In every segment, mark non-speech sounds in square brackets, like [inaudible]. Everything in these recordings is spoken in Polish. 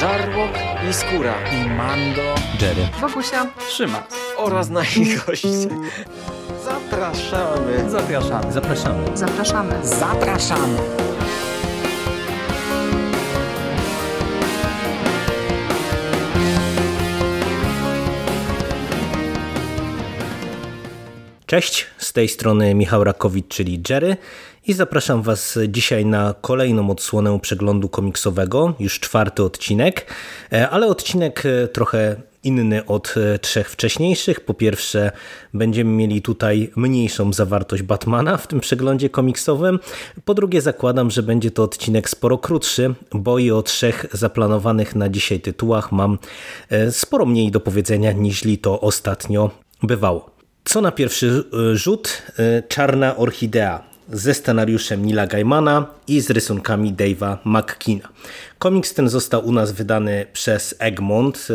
Żarłok i Skóra i Mando, Jerry, Wokusia, Trzyma oraz nasi goście. Zapraszamy. Zapraszamy. zapraszamy. zapraszamy. Zapraszamy. Cześć, z tej strony Michał Rakowicz, czyli Jerry i zapraszam Was dzisiaj na kolejną odsłonę przeglądu komiksowego, już czwarty odcinek, e, ale odcinek e, trochę inny od e, trzech wcześniejszych. Po pierwsze, będziemy mieli tutaj mniejszą zawartość Batmana w tym przeglądzie komiksowym. Po drugie, zakładam, że będzie to odcinek sporo krótszy, bo i o trzech zaplanowanych na dzisiaj tytułach mam sporo mniej do powiedzenia niż to ostatnio bywało. Co na pierwszy rzut? Czarna Orchidea ze scenariuszem Nila Gaimana i z rysunkami Dave'a McKeana. Komiks ten został u nas wydany przez Egmont.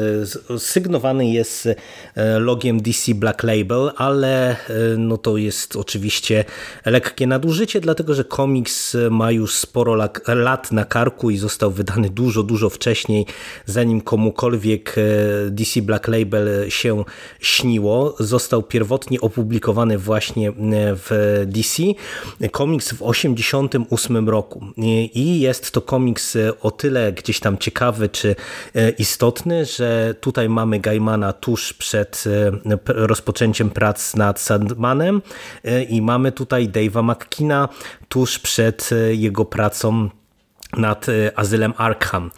Sygnowany jest e, logiem DC Black Label, ale e, no to jest oczywiście lekkie nadużycie, dlatego że komiks ma już sporo lat na karku i został wydany dużo, dużo wcześniej, zanim komukolwiek DC Black Label się śniło. Został pierwotnie opublikowany właśnie w DC. Komiks w 1988 roku. I jest to komiks o tyle gdzieś tam ciekawy czy e, istotny, że tutaj mamy Gaimana tuż przed e, rozpoczęciem prac nad Sandmanem e, i mamy tutaj Dave'a McKina tuż przed jego pracą nad Azylem Arkham,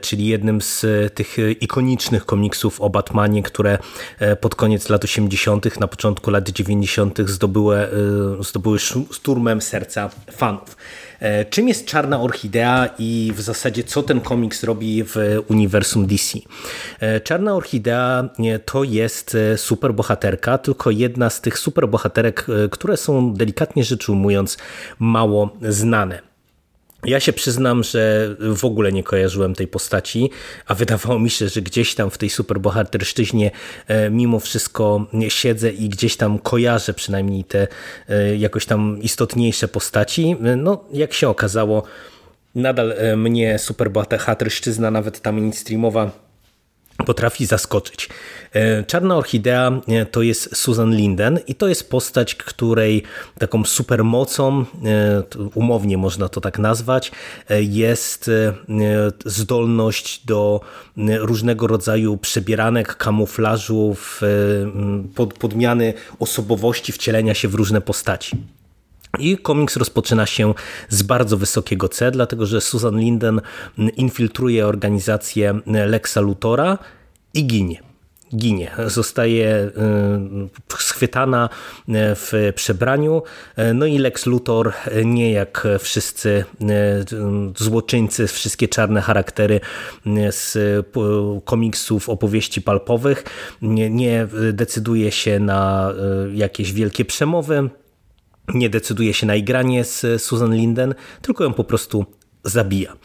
czyli jednym z tych ikonicznych komiksów o Batmanie, które pod koniec lat 80., na początku lat 90. zdobyły, zdobyły szturmem serca fanów. E, czym jest Czarna Orchidea i w zasadzie co ten komiks robi w uniwersum DC? E, Czarna Orchidea to jest e, superbohaterka, tylko jedna z tych superbohaterek, które są delikatnie rzecz ujmując mało znane. Ja się przyznam, że w ogóle nie kojarzyłem tej postaci, a wydawało mi się, że gdzieś tam w tej superbohaterszczyźnie e, mimo wszystko siedzę i gdzieś tam kojarzę przynajmniej te e, jakoś tam istotniejsze postaci. No, jak się okazało, nadal e, mnie superbohaterszczyzna, nawet ta mainstreamowa potrafi zaskoczyć. E, Czarna Orchidea e, to jest Susan Linden i to jest postać, której taką supermocą, e, umownie można to tak nazwać, jest zdolność do różnego rodzaju przebieranek, kamuflażów, pod, podmiany osobowości, wcielenia się w różne postaci. I komiks rozpoczyna się z bardzo wysokiego C, dlatego że Susan Linden infiltruje organizację Lexa Lutora i ginie ginie. Zostaje y, schwytana y, w przebraniu. Y, no i Lex Luthor, nie jak wszyscy złoczyńcy, wszystkie czarne charaktery z komiksów, opowieści palpowych, nie decyduje się na jakieś wielkie przemowy nie decyduje się na igranie z Susan Linden, tylko ją po prostu zabija.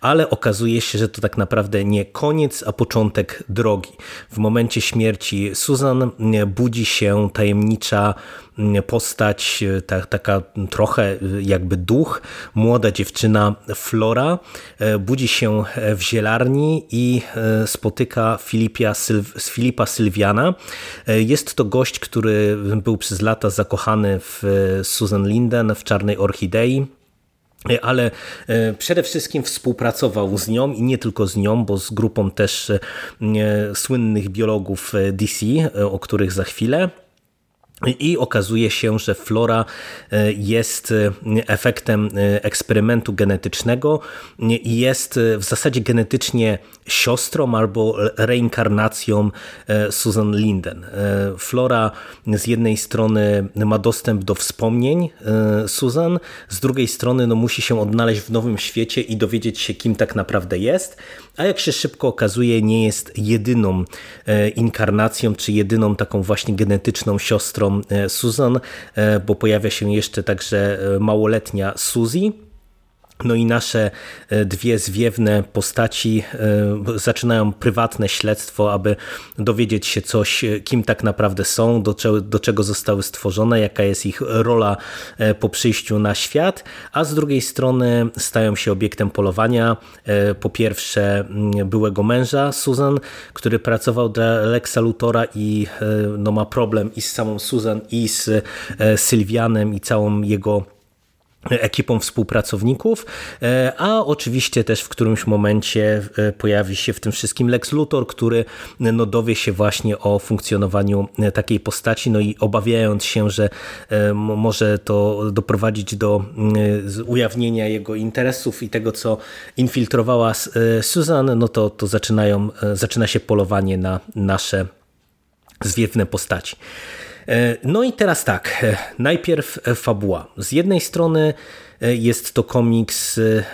Ale okazuje się, że to tak naprawdę nie koniec, a początek drogi. W momencie śmierci Susan budzi się tajemnicza postać, ta, taka trochę jakby duch, młoda dziewczyna Flora, budzi się w zielarni i spotyka Filipia, Filipa Sylwiana. Jest to gość, który był przez lata zakochany w Susan Linden, w Czarnej Orchidei ale e, przede wszystkim współpracował z nią i nie tylko z nią, bo z grupą też e, słynnych biologów e, DC, o których za chwilę. I okazuje się, że flora e, jest e, efektem e, eksperymentu genetycznego i jest w zasadzie genetycznie siostrą albo reinkarnacją Susan Linden. Flora z jednej strony ma dostęp do wspomnień Susan, z drugiej strony no, musi się odnaleźć w nowym świecie i dowiedzieć się, kim tak naprawdę jest, a jak się szybko okazuje, nie jest jedyną inkarnacją, czy jedyną taką właśnie genetyczną siostrą E, Susan, e, bo pojawia się jeszcze także e, małoletnia Suzy, No i nasze e, dwie zwiewne postaci e, zaczynają prywatne śledztwo, aby dowiedzieć się coś, e, kim tak naprawdę są, do, do czego zostały stworzone, jaka jest ich rola po przyjściu na świat, a z drugiej strony stają się obiektem polowania. Po pierwsze byłego męża Susan, który pracował dla Lexa Lutora i no, ma problem i z samą Susan i z Sylwianem i całą jego ekipą współpracowników, e, a oczywiście też w którymś momencie e, pojawi się w tym wszystkim Lex Luthor, który no, dowie się właśnie o funkcjonowaniu e, takiej postaci, no i obawiając się, że może to doprowadzić do ujawnienia jego interesów i tego, co infiltrowała Susan, no to, to zaczynają, zaczyna się polowanie na nasze zwiewne postaci. E, no i teraz tak, e, najpierw e, fabuła. Z jednej strony jest to komiks e,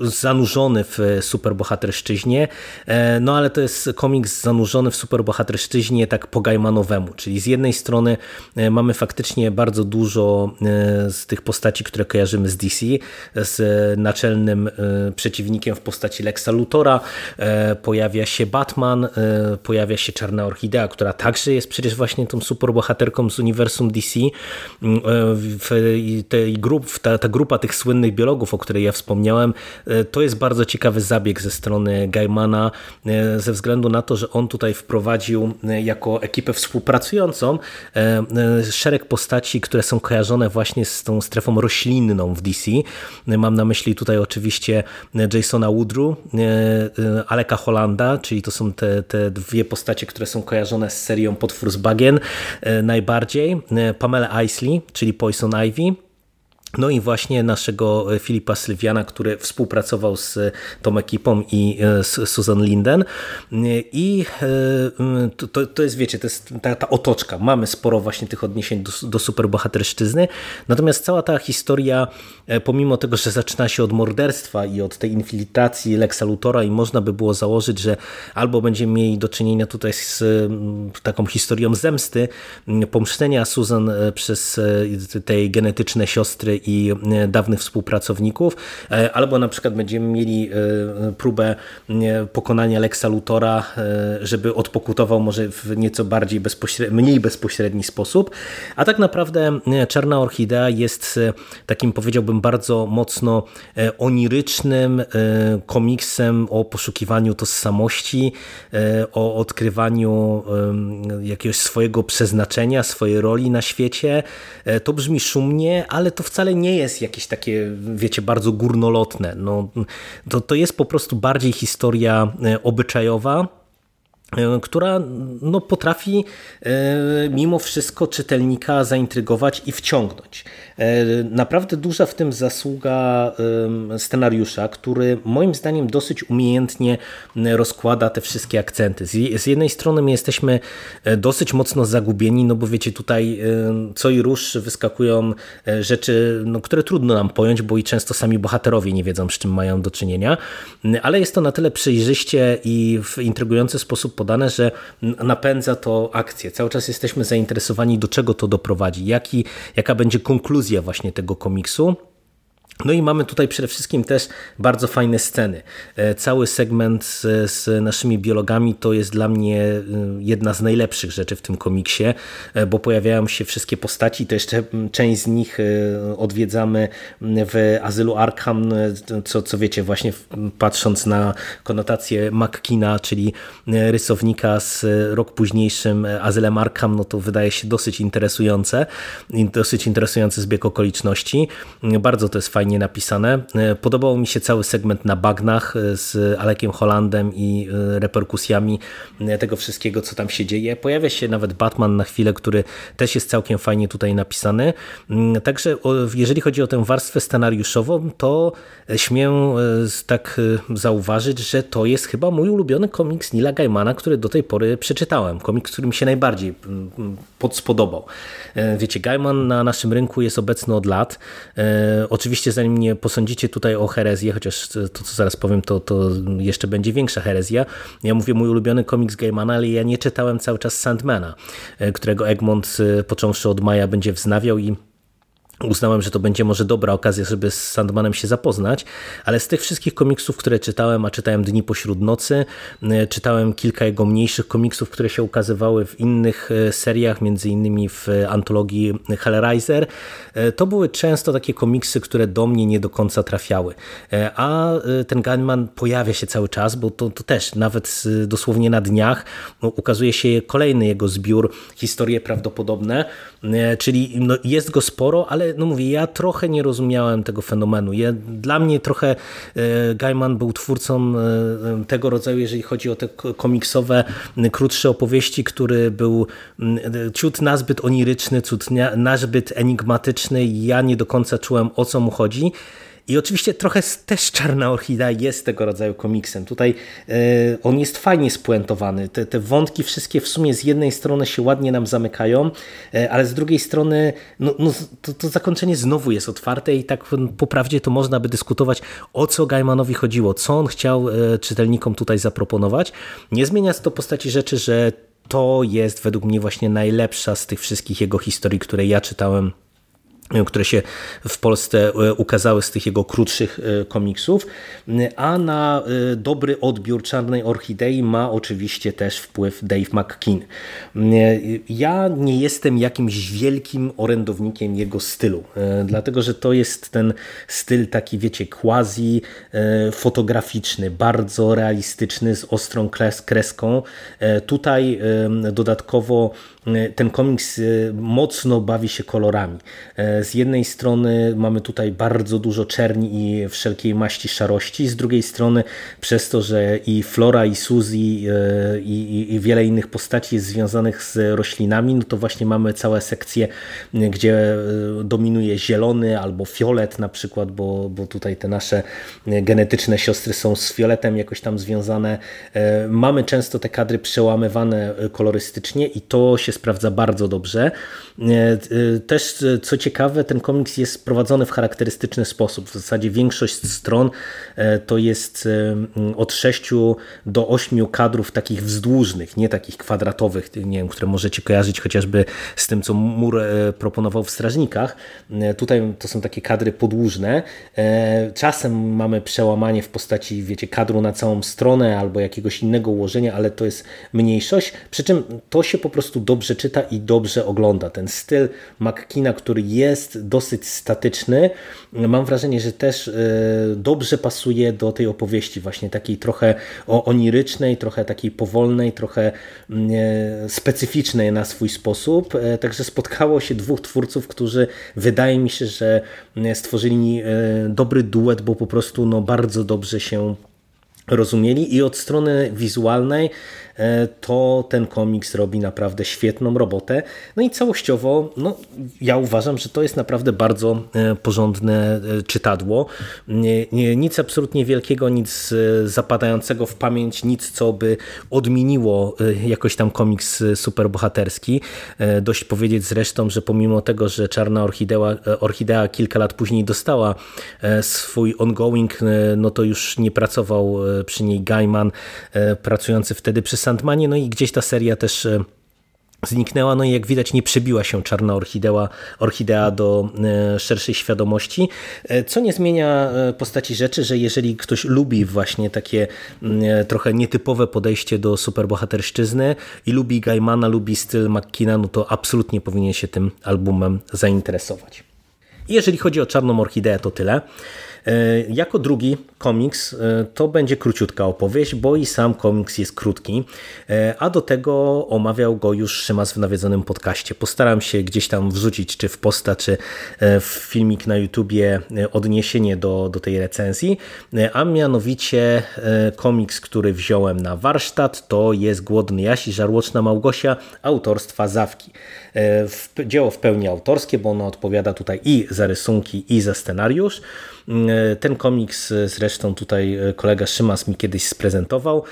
zanurzony w superbohaterszczyźnie, e, no ale to jest komiks zanurzony w superbohaterszczyźnie tak po Gaimanowemu, czyli z jednej strony mamy faktycznie bardzo dużo z tych postaci, które kojarzymy z DC, z naczelnym przeciwnikiem w postaci Lexa Lutora, pojawia się Batman, pojawia się Czarna Orchidea, która także jest przecież właśnie tą superbohaterką z uniwersum DC. W tej grup, ta, ta grupa grupa tych słynnych biologów, o której ja wspomniałem, e, to jest bardzo ciekawy zabieg ze strony Gaimana, e, ze względu na to, że on tutaj wprowadził e, jako ekipę współpracującą szereg postaci, które są kojarzone właśnie z tą strefą roślinną w DC. Mam na myśli tutaj oczywiście Jasona Woodru, Aleka Hollanda, czyli to są te, te dwie postacie, które są kojarzone z serią Potwór z Bagien najbardziej. Pamela Isley, czyli Poison Ivy, no i właśnie naszego e, Filipa Sylwiana, który współpracował z tą ekipą i e, z Susan Linden. I e, to, to jest, wiecie, to jest ta, ta otoczka. Mamy sporo właśnie tych odniesień do, do superbohaterszczyzny. Natomiast cała ta historia, pomimo tego, że zaczyna się od morderstwa i od tej infiltracji Lexa Lutora i można by było założyć, że albo będziemy mieli do czynienia tutaj z taką historią zemsty, pomszczenia Susan przez tej genetyczne siostry i e, dawnych współpracowników, e, albo na przykład będziemy mieli e, próbę pokonania Lexa Lutora, żeby odpokutował może w nieco bardziej bezpośredni, mniej bezpośredni sposób, a tak naprawdę Czarna Orchidea jest takim powiedziałbym bardzo mocno onirycznym komiksem o poszukiwaniu tożsamości, o odkrywaniu jakiegoś swojego przeznaczenia, swojej roli na świecie. To brzmi szumnie, ale to wcale wcale nie jest jakieś takie, wiecie, bardzo górnolotne. No, to, to jest po prostu bardziej historia e, obyczajowa, która no, potrafi e, mimo wszystko czytelnika zaintrygować i wciągnąć. E, naprawdę duża w tym zasługa scenariusza, który moim zdaniem dosyć umiejętnie rozkłada te wszystkie akcenty. Z jednej strony my jesteśmy dosyć mocno zagubieni, no bo wiecie, tutaj co i rusz wyskakują rzeczy, no, które trudno nam pojąć, bo i często sami bohaterowie nie wiedzą, z czym mają do czynienia, ale jest to na tyle przejrzyście i w intrygujący sposób podane, że napędza to akcję. Cały czas jesteśmy zainteresowani, do czego to doprowadzi, jaki, jaka będzie konkluzja właśnie tego komiksu. No i mamy tutaj przede wszystkim też bardzo fajne sceny. E, cały segment z, z, naszymi biologami to jest dla mnie e, jedna z najlepszych rzeczy w tym komiksie, e, bo pojawiają się wszystkie postaci, to jeszcze część z nich odwiedzamy w azylu Arkham, co, co wiecie, właśnie patrząc na konotację McKina, czyli rysownika z rok późniejszym azylem Arkham, no to wydaje się dosyć interesujące, dosyć interesujący zbieg okoliczności. Bardzo to jest fajnie napisane. E, podobał mi się cały segment na bagnach e, z Alekiem Hollandem i e, reperkusjami tego wszystkiego, co tam się dzieje. Pojawia się nawet Batman na chwilę, który też jest całkiem fajnie tutaj napisany. Mm, także jeżeli chodzi o tę warstwę scenariuszową, to śmiem tak zauważyć, że to jest chyba mój ulubiony komiks Nila Gaimana, który do tej pory przeczytałem. Komiks, który mi się najbardziej mm, mm, podspodobał. Wiecie, Gaiman na naszym rynku jest obecny od lat. Oczywiście zanim nie posądzicie tutaj o herezję, chociaż to, co zaraz powiem, to, to jeszcze będzie większa herezja. Ja mówię mój ulubiony komiks Gaimana, ale ja nie czytałem cały czas Sandmana, e, którego Egmont e, począwszy od maja będzie wznawiał i uznałem, że to będzie może dobra okazja, żeby z Sandmanem się zapoznać, ale z tych wszystkich komiksów, które czytałem, a czytałem Dni pośród nocy, e, czytałem kilka jego mniejszych komiksów, które się ukazywały w innych e, seriach, między innymi w antologii Hellraiser, e, to były często takie komiksy, które do mnie nie do końca trafiały. A ten Gunman pojawia się cały czas, bo to, to też nawet dosłownie na dniach ukazuje się kolejny jego zbiór, historie prawdopodobne, czyli no jest go sporo, ale no mówię, ja trochę nie rozumiałem tego fenomenu. Ja, dla mnie trochę e, Gaiman był twórcą e, tego rodzaju, jeżeli chodzi o te komiksowe, krótsze opowieści, który był ciut nazbyt oniryczny, ciut nazbyt enigmatyczny ja nie do końca czułem o co mu chodzi. I oczywiście trochę też Czarna Orchidea jest tego rodzaju komiksem. Tutaj e, on jest fajnie spuentowany. Te, te wątki wszystkie w sumie z jednej strony się ładnie nam zamykają, e, ale z drugiej strony no, no to, to, zakończenie znowu jest otwarte i tak po prawdzie to można by dyskutować o co Gaimanowi chodziło, co on chciał e, czytelnikom tutaj zaproponować. Nie zmienia to postaci rzeczy, że to jest według mnie właśnie najlepsza z tych wszystkich jego historii, które ja czytałem które się w Polsce e, ukazały z tych jego krótszych e, komiksów, a na e, dobry odbiór Czarnej Orchidei ma oczywiście też wpływ Dave McKean. Ja nie jestem jakimś wielkim orędownikiem jego stylu, dlatego że to jest ten styl taki, wiecie, quasi fotograficzny, bardzo realistyczny, z ostrą kreską. Tutaj dodatkowo ten komiks mocno bawi się kolorami. Z jednej strony mamy tutaj bardzo dużo czerni i wszelkiej maści szarości, z drugiej strony przez to, że i Flora, i Suzy, e, i, i wiele innych postaci jest związanych z roślinami, no to właśnie mamy całe sekcje, gdzie e, dominuje zielony albo fiolet na przykład, bo, bo tutaj te nasze genetyczne siostry są z fioletem jakoś tam związane. E, mamy często te kadry przełamywane kolorystycznie i to się sprawdza bardzo dobrze. Też co ciekawe, ten komiks jest prowadzony w charakterystyczny sposób. W zasadzie większość stron e, to jest e, od 6 do 8 kadrów takich wzdłużnych, nie takich kwadratowych, nie wiem, które możecie kojarzyć chociażby z tym, co Mur e, proponował w Strażnikach. Tutaj to są takie kadry podłużne. Czasem mamy przełamanie w postaci, wiecie, kadru na całą stronę albo jakiegoś innego ułożenia, ale to jest mniejszość. Przy czym to się po prostu dobrze czyta i dobrze ogląda. Ten styl McKina, który jest dosyć statyczny. Mam wrażenie, że też e, dobrze pasuje do tej opowieści, właśnie takiej trochę onirycznej, trochę takiej powolnej, trochę mm, e, specyficznej na swój sposób. E, także spotkało się dwóch twórców, którzy wydaje mi się, że stworzyli dobry duet, bo po prostu no, bardzo dobrze się rozumieli i od strony wizualnej to ten komiks robi naprawdę świetną robotę. No i całościowo no, ja uważam, że to jest naprawdę bardzo e, porządne e, czytadło. Nic absolutnie wielkiego, nic zapadającego w pamięć, nic co by odmieniło jakoś tam komiks superbohaterski. Dość powiedzieć zresztą, że pomimo tego, że Czarna Orchidea, Orchidea kilka lat później dostała swój ongoing, no to już nie pracował przy niej Gaiman, pracujący wtedy przy Sandmanie, no i gdzieś ta seria też e, zniknęła, no i jak widać nie przebiła się czarna orchidea, orchidea do e, szerszej świadomości, e, co nie zmienia postaci rzeczy, że jeżeli ktoś lubi właśnie takie trochę nietypowe podejście do superbohaterszczyzny i lubi Gaimana, lubi styl McKina, no to absolutnie powinien się tym albumem zainteresować. Jeżeli chodzi o Czarną Orchideę, to tyle. E, jako drugi komiks e, to będzie króciutka opowieść, bo i sam komiks jest krótki, e, a do tego omawiał go już Szymas w nawiedzonym podcaście. Postaram się gdzieś tam wrzucić, czy w posta, czy w filmik na YouTubie odniesienie do, do tej recenzji, a mianowicie komiks, który wziąłem na warsztat, to jest Głodny Jaś i Żarłoczna Małgosia autorstwa Zawki. Dzieło w pełni autorskie, bo ono odpowiada tutaj i za rysunki, i za scenariusz. Ten komiks zresztą tutaj kolega Szymas mi kiedyś sprezentował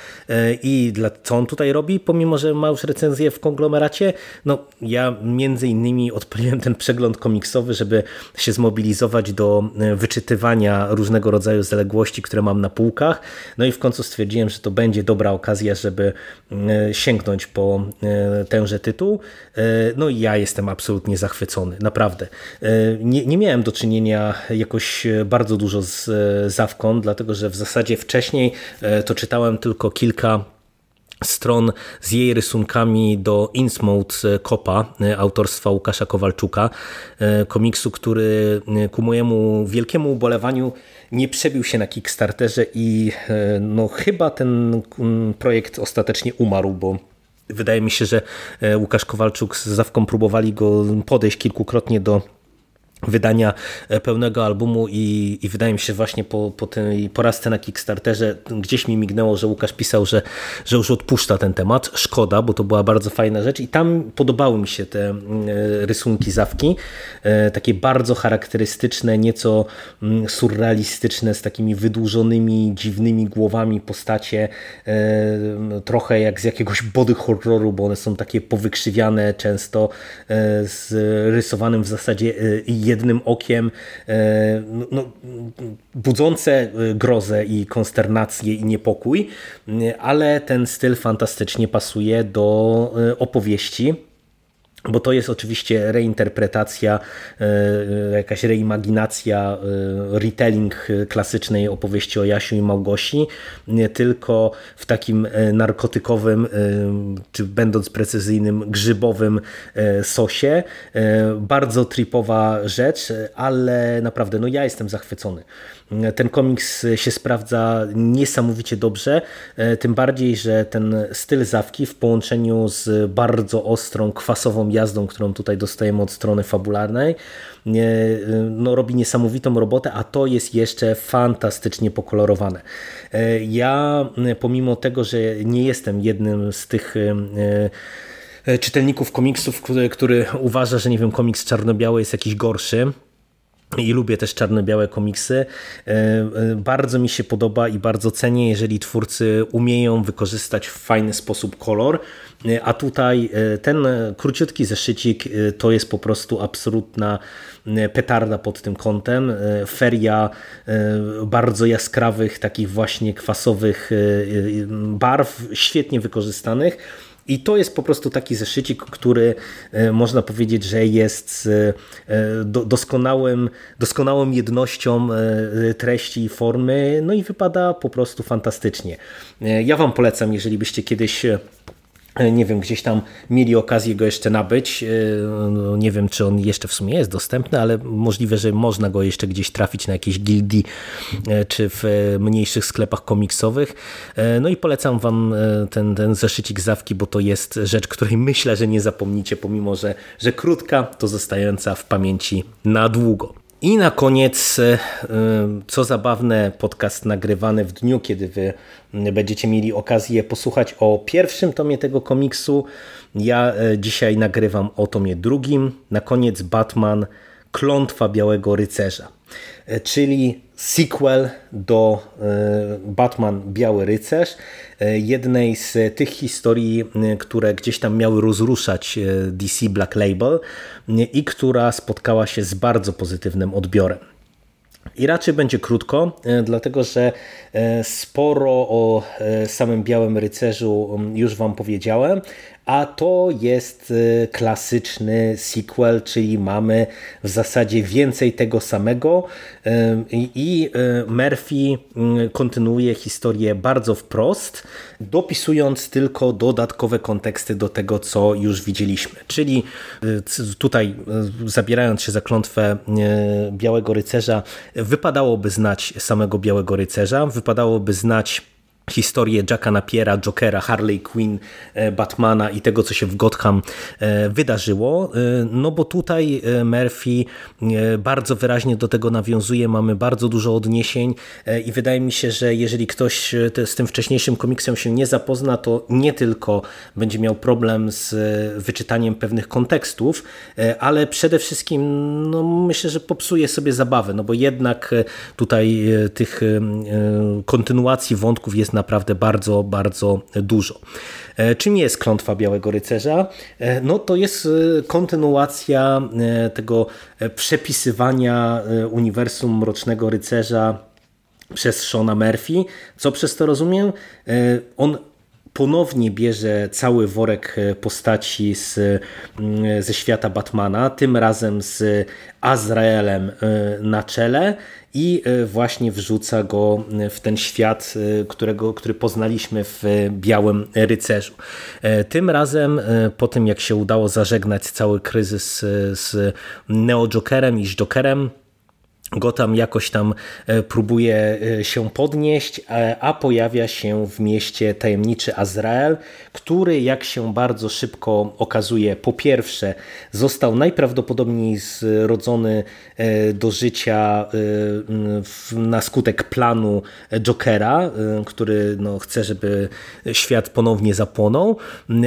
i dla, co on tutaj robi, pomimo, że ma już recenzję w konglomeracie, no ja między innymi odpaliłem ten przegląd komiksowy, żeby się zmobilizować do wyczytywania różnego rodzaju zaległości, które mam na półkach, no i w końcu stwierdziłem, że to będzie dobra okazja, żeby sięgnąć po tenże tytuł, no i ja jestem absolutnie zachwycony, naprawdę. Nie, nie miałem do czynienia jakoś bardzo dużo z Zawką, dlatego że w zasadzie wcześniej to czytałem tylko kilka stron z jej rysunkami do Innsmouth Kopa autorstwa Łukasza Kowalczuka, komiksu, który ku mojemu wielkiemu ubolewaniu nie przebił się na Kickstarterze i no chyba ten projekt ostatecznie umarł, bo wydaje mi się, że Łukasz Kowalczuk z Zawką próbowali go podejść kilkukrotnie do wydania e, pełnego albumu i, i wydaje mi się właśnie po, po tej porażce na Kickstarterze gdzieś mi mignęło, że Łukasz pisał, że, że już odpuszcza ten temat. Szkoda, bo to była bardzo fajna rzecz i tam podobały mi się te mm, e, rysunki Zawki, e, takie bardzo charakterystyczne, nieco mm, surrealistyczne, z takimi wydłużonymi, dziwnymi głowami postacie, trochę jak z jakiegoś body horroru, bo one są takie powykrzywiane często, z rysowanym w zasadzie jednym okiem e, no, no, budzące e, grozę i konsternację i niepokój, ale ten styl fantastycznie pasuje do e, opowieści bo to jest oczywiście reinterpretacja, e, jakaś reimaginacja, e, retelling klasycznej opowieści o Jasiu i Małgosi, tylko w takim e, narkotykowym, czy będąc precyzyjnym, grzybowym sosie. Bardzo tripowa rzecz, ale naprawdę no ja jestem zachwycony. Ten komiks się sprawdza niesamowicie dobrze, e, tym bardziej, że ten styl zawki w połączeniu z bardzo ostrą, kwasową jazdą, którą tutaj dostajemy od strony fabularnej, e, no, robi niesamowitą robotę, a to jest jeszcze fantastycznie pokolorowane. E, ja pomimo tego, że nie jestem jednym z tych czytelników komiksów, który, który uważa, że nie wiem, komiks czarno-biały jest jakiś gorszy, i lubię też czarno-białe komiksy. E, e, bardzo mi się podoba i bardzo cenię, jeżeli twórcy umieją wykorzystać w fajny sposób kolor, e, a tutaj ten króciutki zeszycik to jest po prostu absolutna petarda pod tym kątem. Feria bardzo jaskrawych, takich właśnie kwasowych barw, świetnie wykorzystanych i to jest po prostu taki zeszycik, który e, można powiedzieć, że jest e, doskonałym, doskonałą jednością e, treści i formy, no i wypada po prostu fantastycznie. Ja Wam polecam, jeżeli byście kiedyś E, nie wiem, gdzieś tam mieli okazję go jeszcze nabyć. E, no, nie wiem, czy on jeszcze w sumie jest dostępny, ale możliwe, że można go jeszcze gdzieś trafić na jakieś gildii e, czy w mniejszych sklepach komiksowych. No i polecam Wam ten, ten zeszycik zawki, bo to jest rzecz, której [laughs] myślę, że nie zapomnicie, pomimo, że, że krótka, to zostająca w pamięci na długo. I na koniec, e, co zabawne, podcast nagrywany w dniu, kiedy wy będziecie mieli okazję posłuchać o pierwszym tomie tego komiksu. Ja e, dzisiaj nagrywam o tomie drugim. Na koniec Batman, Klątwa Białego Rycerza, e, czyli sequel do Batman Biały Rycerz, jednej z tych historii, które gdzieś tam miały rozruszać DC Black Label i która spotkała się z bardzo pozytywnym odbiorem. I raczej będzie krótko, dlatego że sporo o samym Białym Rycerzu już Wam powiedziałem, a to jest y, klasyczny sequel, czyli mamy w zasadzie więcej tego samego y, i y, Murphy kontynuuje historię bardzo wprost, dopisując tylko dodatkowe konteksty do tego, co już widzieliśmy. Czyli tutaj zabierając się za klątwę Białego Rycerza, wypadałoby znać samego Białego Rycerza, wypadałoby znać historię Jacka Napiera, Jokera, Harley Quinn, e, Batmana i tego, co się w Gotham e, wydarzyło. E, no bo tutaj Murphy bardzo wyraźnie do tego nawiązuje, mamy bardzo dużo odniesień i wydaje mi się, że jeżeli ktoś z tym wcześniejszym komiksem się nie zapozna, to nie tylko będzie miał problem z wyczytaniem pewnych kontekstów, ale przede wszystkim no myślę, że popsuje sobie zabawę, no bo jednak tutaj tych kontynuacji wątków jest naprawdę bardzo, bardzo dużo. E, czym jest klątwa Białego Rycerza? E, no to jest e, kontynuacja tego przepisywania uniwersum Mrocznego Rycerza przez Shona Murphy. Co przez to rozumiem? On ponownie bierze cały worek postaci z, mm, ze świata Batmana, tym razem z Azraelem na czele i e, właśnie wrzuca go w ten świat, e, którego, który poznaliśmy w Białym Rycerzu. E, tym razem, po tym jak się udało zażegnać cały kryzys z Neo Jokerem i z Jokerem, Gotham jakoś tam e, próbuje e, się podnieść, e, a pojawia się w mieście tajemniczy Azrael, który jak się bardzo szybko okazuje, po pierwsze został najprawdopodobniej zrodzony do życia na skutek planu Jokera, który no, chce, żeby świat ponownie zapłonął,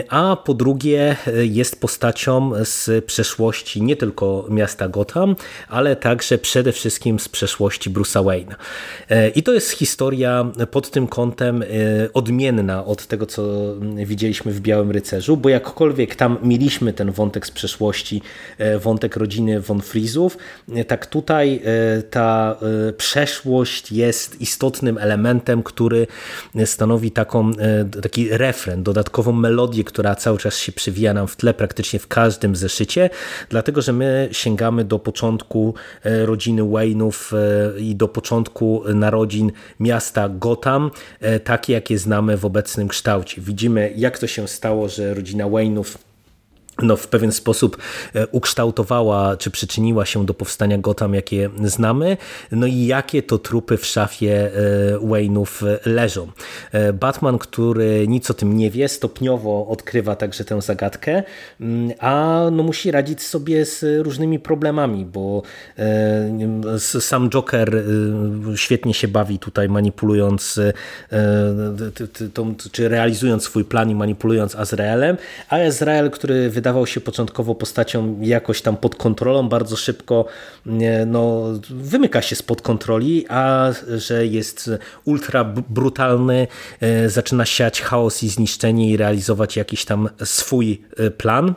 a po drugie jest postacią z przeszłości nie tylko miasta Gotham, ale także przede wszystkim wszystkim z przeszłości Bruce'a Wayne'a. E, I to jest historia pod tym kątem e, odmienna od tego, co widzieliśmy w Białym Rycerzu, bo jakkolwiek tam mieliśmy ten wątek z przeszłości, e, wątek rodziny von Frizów, tak tutaj ta przeszłość jest istotnym elementem, który stanowi taką, taki refren, dodatkową melodię, która cały czas się przywija nam w tle praktycznie w każdym zeszycie, dlatego że my sięgamy do początku rodziny Wayne Wayne'ów e, i do początku narodzin miasta Gotham, e, takie jakie znamy w obecnym kształcie. Widzimy jak to się stało, że rodzina Wayne'ów no, w pewien sposób e, ukształtowała, czy przyczyniła się do powstania Gotham, jakie znamy, no i jakie to trupy w szafie e, Wayne'ów e, leżą. Batman, który nic o tym nie wie, stopniowo odkrywa także tę zagadkę, mm, a no, musi radzić sobie z różnymi problemami, bo sam Joker świetnie się bawi tutaj manipulując, czy realizując swój plan i manipulując Azraelem, a Azrael, który wydawał się początkowo postacią jakoś tam pod kontrolą, bardzo szybko no, wymyka się spod kontroli, a że jest ultra brutalny, e, zaczyna siać chaos i zniszczenie i realizować jakiś tam swój e, plan.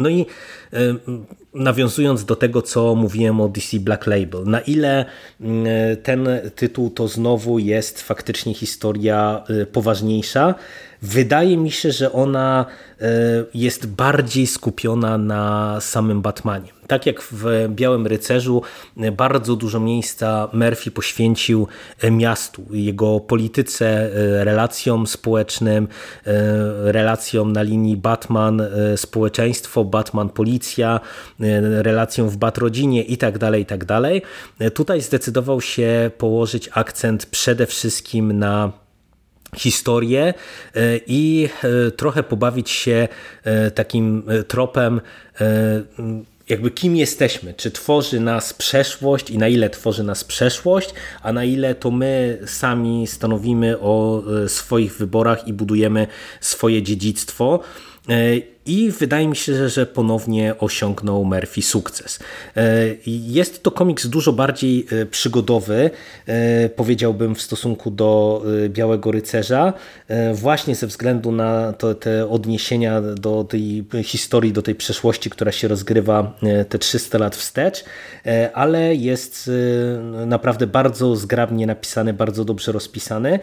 No i e, nawiązując do tego, co mówiłem o DC Black Label, na ile ten tytuł to znowu jest faktycznie historia poważniejsza, wydaje mi się, że ona e, jest bardziej skupiona na samym Batmanie. Tak jak w Białym Rycerzu, e, bardzo dużo miejsca Murphy poświęcił e, miastu, jego polityce, relacjom społecznym, relacjom na linii Batman-społeczeństwo, Batman-policja, relacjom w Batrodzinie itd., tak itd. Tak Tutaj zdecydował się położyć akcent przede wszystkim na historię e, i e, trochę pobawić się e, takim tropem jakby kim jesteśmy, czy tworzy nas przeszłość i na ile tworzy nas przeszłość, a na ile to my sami stanowimy o swoich wyborach i budujemy swoje dziedzictwo. I wydaje mi się, że ponownie osiągnął Murphy sukces. E, jest to komiks dużo bardziej e, przygodowy, e, powiedziałbym, w stosunku do Białego Rycerza, właśnie ze względu na to, te odniesienia do tej historii, do tej przeszłości, która się rozgrywa te 300 lat wstecz, ale jest naprawdę bardzo zgrabnie napisany, bardzo dobrze rozpisany.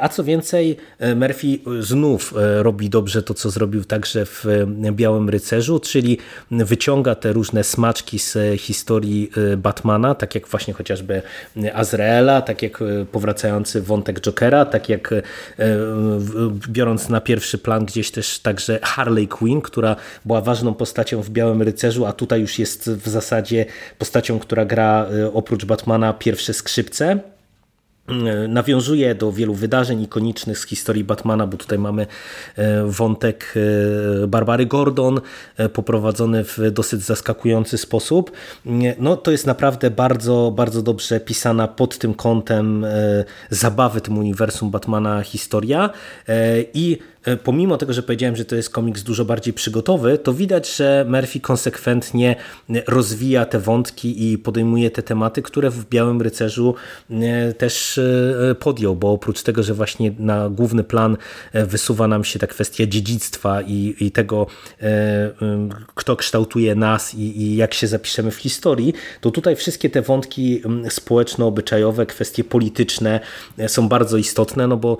A co więcej, Murphy znów robi dobrze to, co zrobił także w Białym Rycerzu, czyli wyciąga te różne smaczki z historii y, Batmana, tak jak właśnie chociażby Azraela, tak jak y, powracający wątek Jokera, tak jak y, biorąc na pierwszy plan gdzieś też także Harley Quinn, która była ważną postacią w Białym Rycerzu, a tutaj już jest w zasadzie postacią, która gra oprócz Batmana pierwsze skrzypce. Nawiązuje do wielu wydarzeń ikonicznych z historii Batmana, bo tutaj mamy e, wątek e, Barbary Gordon e, poprowadzony w dosyć zaskakujący sposób. No to jest naprawdę bardzo, bardzo dobrze pisana pod tym kątem zabawy tym uniwersum Batmana historia i E, pomimo tego, że powiedziałem, że to jest komiks dużo bardziej przygotowy, to widać, że Murphy konsekwentnie rozwija te wątki i podejmuje te tematy, które w Białym Rycerzu e, też e, podjął, bo oprócz tego, że właśnie na główny plan wysuwa nam się ta kwestia dziedzictwa i, i tego, kto kształtuje nas i, i jak się zapiszemy w historii, to tutaj wszystkie te wątki społeczno-obyczajowe, kwestie polityczne są bardzo istotne, no bo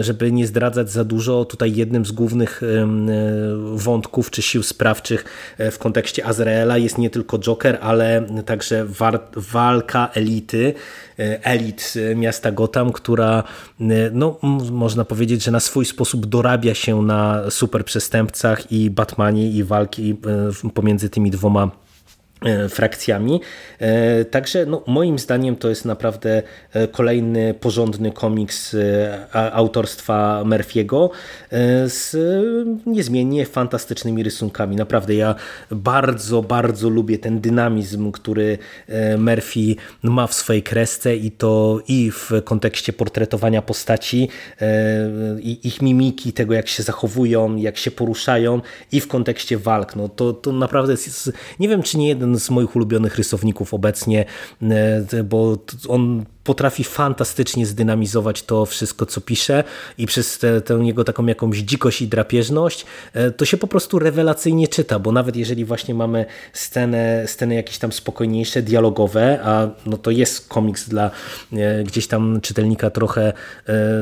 żeby nie zdradzać za dużo, tutaj tutaj jednym z głównych e, wątków czy sił sprawczych e, w kontekście Azraela jest nie tylko Joker, ale także walka elity, e, elit miasta Gotham, która no, można powiedzieć, że na swój sposób dorabia się na super przestępcach i Batmanie i walki pomiędzy tymi dwoma frakcjami. E, także no, moim zdaniem to jest naprawdę e, kolejny porządny komiks autorstwa Murphy'ego z niezmiennie fantastycznymi rysunkami. Naprawdę ja bardzo, bardzo lubię ten dynamizm, który Murphy ma w swojej kresce i to i w kontekście portretowania postaci, i ich mimiki, tego jak się zachowują, jak się poruszają i w kontekście walk. No, to, to naprawdę jest, nie wiem czy nie jeden z moich ulubionych rysowników obecnie, e, bo on potrafi fantastycznie zdynamizować to wszystko, co pisze i przez tę, tę jego taką jakąś dzikość i drapieżność e, to się po prostu rewelacyjnie czyta, bo nawet jeżeli właśnie mamy scenę, sceny jakieś tam spokojniejsze, dialogowe, a no to jest komiks dla e, gdzieś tam czytelnika trochę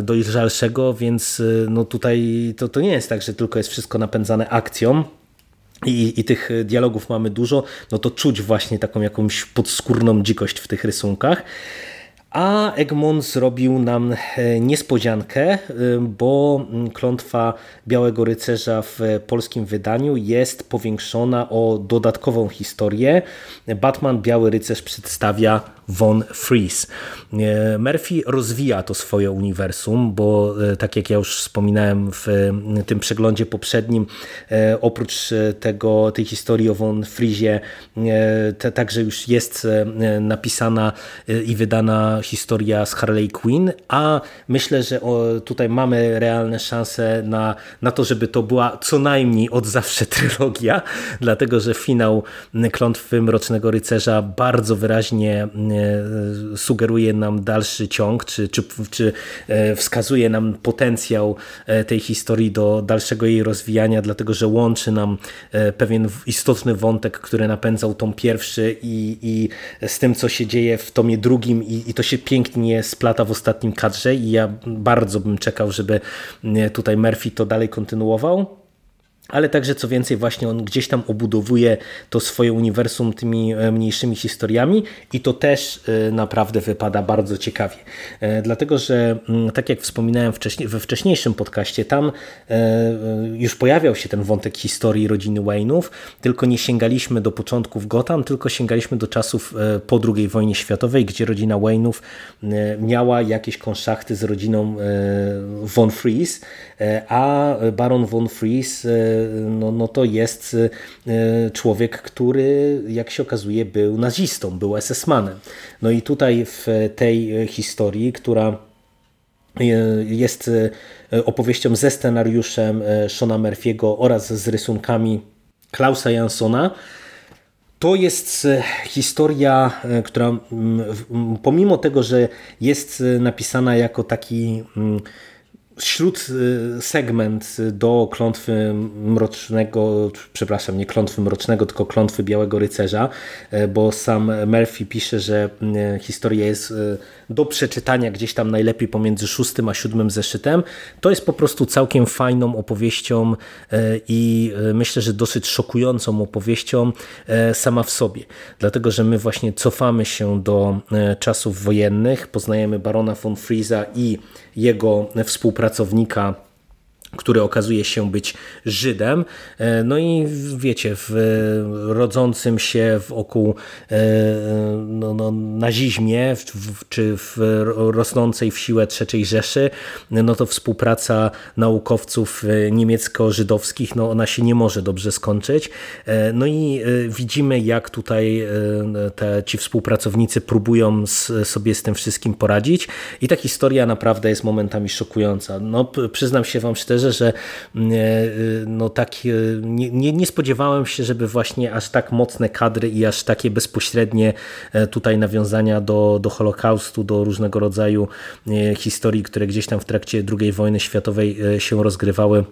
dojrzalszego, więc no tutaj to, to nie jest tak, że tylko jest wszystko napędzane akcją, i, i tych dialogów mamy dużo, no to czuć właśnie taką jakąś podskórną dzikość w tych rysunkach. A Egmont zrobił nam e, niespodziankę, e, bo klątwa Białego Rycerza w polskim wydaniu jest powiększona o dodatkową historię. Batman Biały Rycerz przedstawia Von Fries. E, Murphy rozwija to swoje uniwersum, bo tak jak ja już wspominałem w tym przeglądzie poprzednim, oprócz tego, tej historii o Von Friesie, także już jest napisana i wydana historia z Harley Quinn, a myślę, że tutaj mamy realne szanse na, na to, żeby to była co najmniej od zawsze trylogia, [laughs] dlatego że finał Klątwy Mrocznego Rycerza bardzo wyraźnie e, sugeruje nam dalszy ciąg, czy, czy, czy e, wskazuje nam potencjał e, tej historii do dalszego jej rozwijania, dlatego że łączy nam pewien istotny wątek, który napędzał tom pierwszy i, i z tym, co się dzieje w tomie drugim i, i to się pięknie splata w ostatnim kadrze i ja bardzo bym czekał, żeby tutaj Murphy to dalej kontynuował ale także co więcej właśnie on gdzieś tam obudowuje to swoje uniwersum tymi e, mniejszymi historiami i to też e, naprawdę wypada bardzo ciekawie. E, dlatego, że mm, tak jak wspominałem we wcześniejszym podcaście, tam już pojawiał się ten wątek historii rodziny Wayne'ów, tylko nie sięgaliśmy do początków Gotham, tylko sięgaliśmy do czasów po II wojnie światowej, gdzie rodzina Wayne'ów miała jakieś konszachty z rodziną Von Fries, a baron Von Fries no, no to jest e, człowiek, który jak się okazuje był nazistą, był SS-manem. No i tutaj w tej historii, która e, jest e, opowieścią ze scenariuszem Shona Murphy'ego oraz z rysunkami Klausa Jansona, to jest historia, która pomimo tego, że jest napisana jako taki śród y, segment do klątwy mrocznego, przepraszam, nie klątwy mrocznego, tylko klątwy Białego Rycerza, y, bo sam Murphy pisze, że y, historia jest do przeczytania gdzieś tam najlepiej pomiędzy szóstym a siódmym zeszytem. To jest po prostu całkiem fajną opowieścią i myślę, że dosyć szokującą opowieścią sama w sobie. Dlatego, że my właśnie cofamy się do czasów wojennych, poznajemy barona von Friesa i jego współpracownika który okazuje się być Żydem. E, No i wiecie, w rodzącym się wokół e, no, no, nazizmie, w, czy w rosnącej w siłę III Rzeszy, no to współpraca naukowców e, niemiecko-żydowskich, no ona się nie może dobrze skończyć. E, No i e, widzimy, jak tutaj e, te, ci współpracownicy próbują z, sobie z tym wszystkim poradzić i ta historia naprawdę jest momentami szokująca. No, przyznam się wam szczerze, że mm, e, no, tak, e, nie, nie, nie spodziewałem się, żeby właśnie aż tak mocne kadry i aż takie bezpośrednie e, tutaj nawiązania do, do Holokaustu, do różnego rodzaju historii, które gdzieś tam w trakcie II wojny światowej się rozgrywały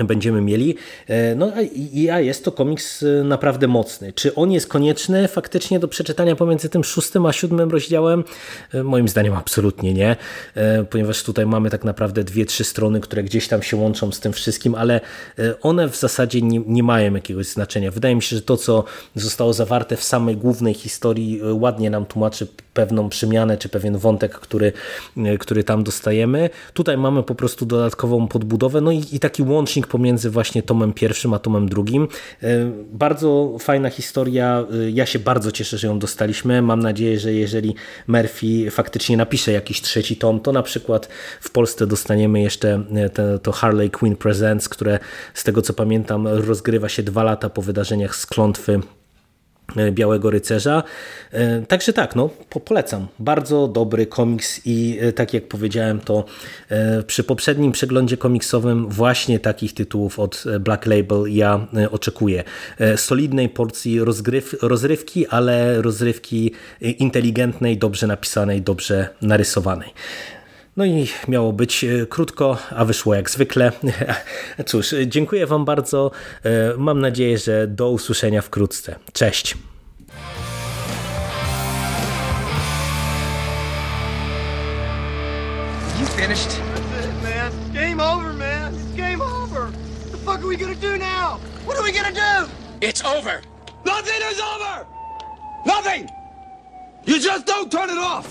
będziemy mieli. E, No i- a jest to komiks e, naprawdę mocny. Czy on jest konieczny faktycznie do przeczytania pomiędzy tym szóstym a siódmym rozdziałem? E, Moim zdaniem absolutnie nie, ponieważ tutaj mamy tak naprawdę dwie, trzy strony, które gdzieś tam się łączą z tym wszystkim, ale one w zasadzie nie, nie mają jakiegoś znaczenia. Wydaje mi się, że to, co zostało zawarte w samej głównej historii, ładnie nam tłumaczy pewną przemianę, czy pewien wątek, który, który tam dostajemy. Tutaj mamy po prostu dodatkową podbudowę, no i, i taki łącznik pomiędzy właśnie tomem pierwszym a tomem drugim. E, Bardzo fajna historia, e, ja się bardzo cieszę, że ją dostaliśmy. Mam nadzieję, że jeżeli Murphy faktycznie napisze jakiś trzeci tom, to na przykład w Polsce dostaniemy jeszcze e, te, to Harley Quinn Presents, które z tego co pamiętam rozgrywa się dwa lata po wydarzeniach z Klątwy Białego Rycerza. E, Także tak, no po- polecam. Bardzo dobry komiks i e, tak jak powiedziałem, to e, przy poprzednim przeglądzie komiksowym właśnie takich tytułów od e, Black Label ja e, oczekuję. E, Solidnej porcji rozgryw, rozrywki, ale rozrywki e, inteligentnej, dobrze napisanej, dobrze narysowanej. No i miało być e, krótko, a wyszło jak zwykle. [laughs] Cóż, dziękuję Wam bardzo. E, Mam nadzieję, że do usłyszenia wkrótce. Cześć. You finished? That's it, man. Game over, man. It's game over. What the fuck are we gonna do now? What are we gonna do? It's over. Nothing is over! Nothing! You just don't turn it off!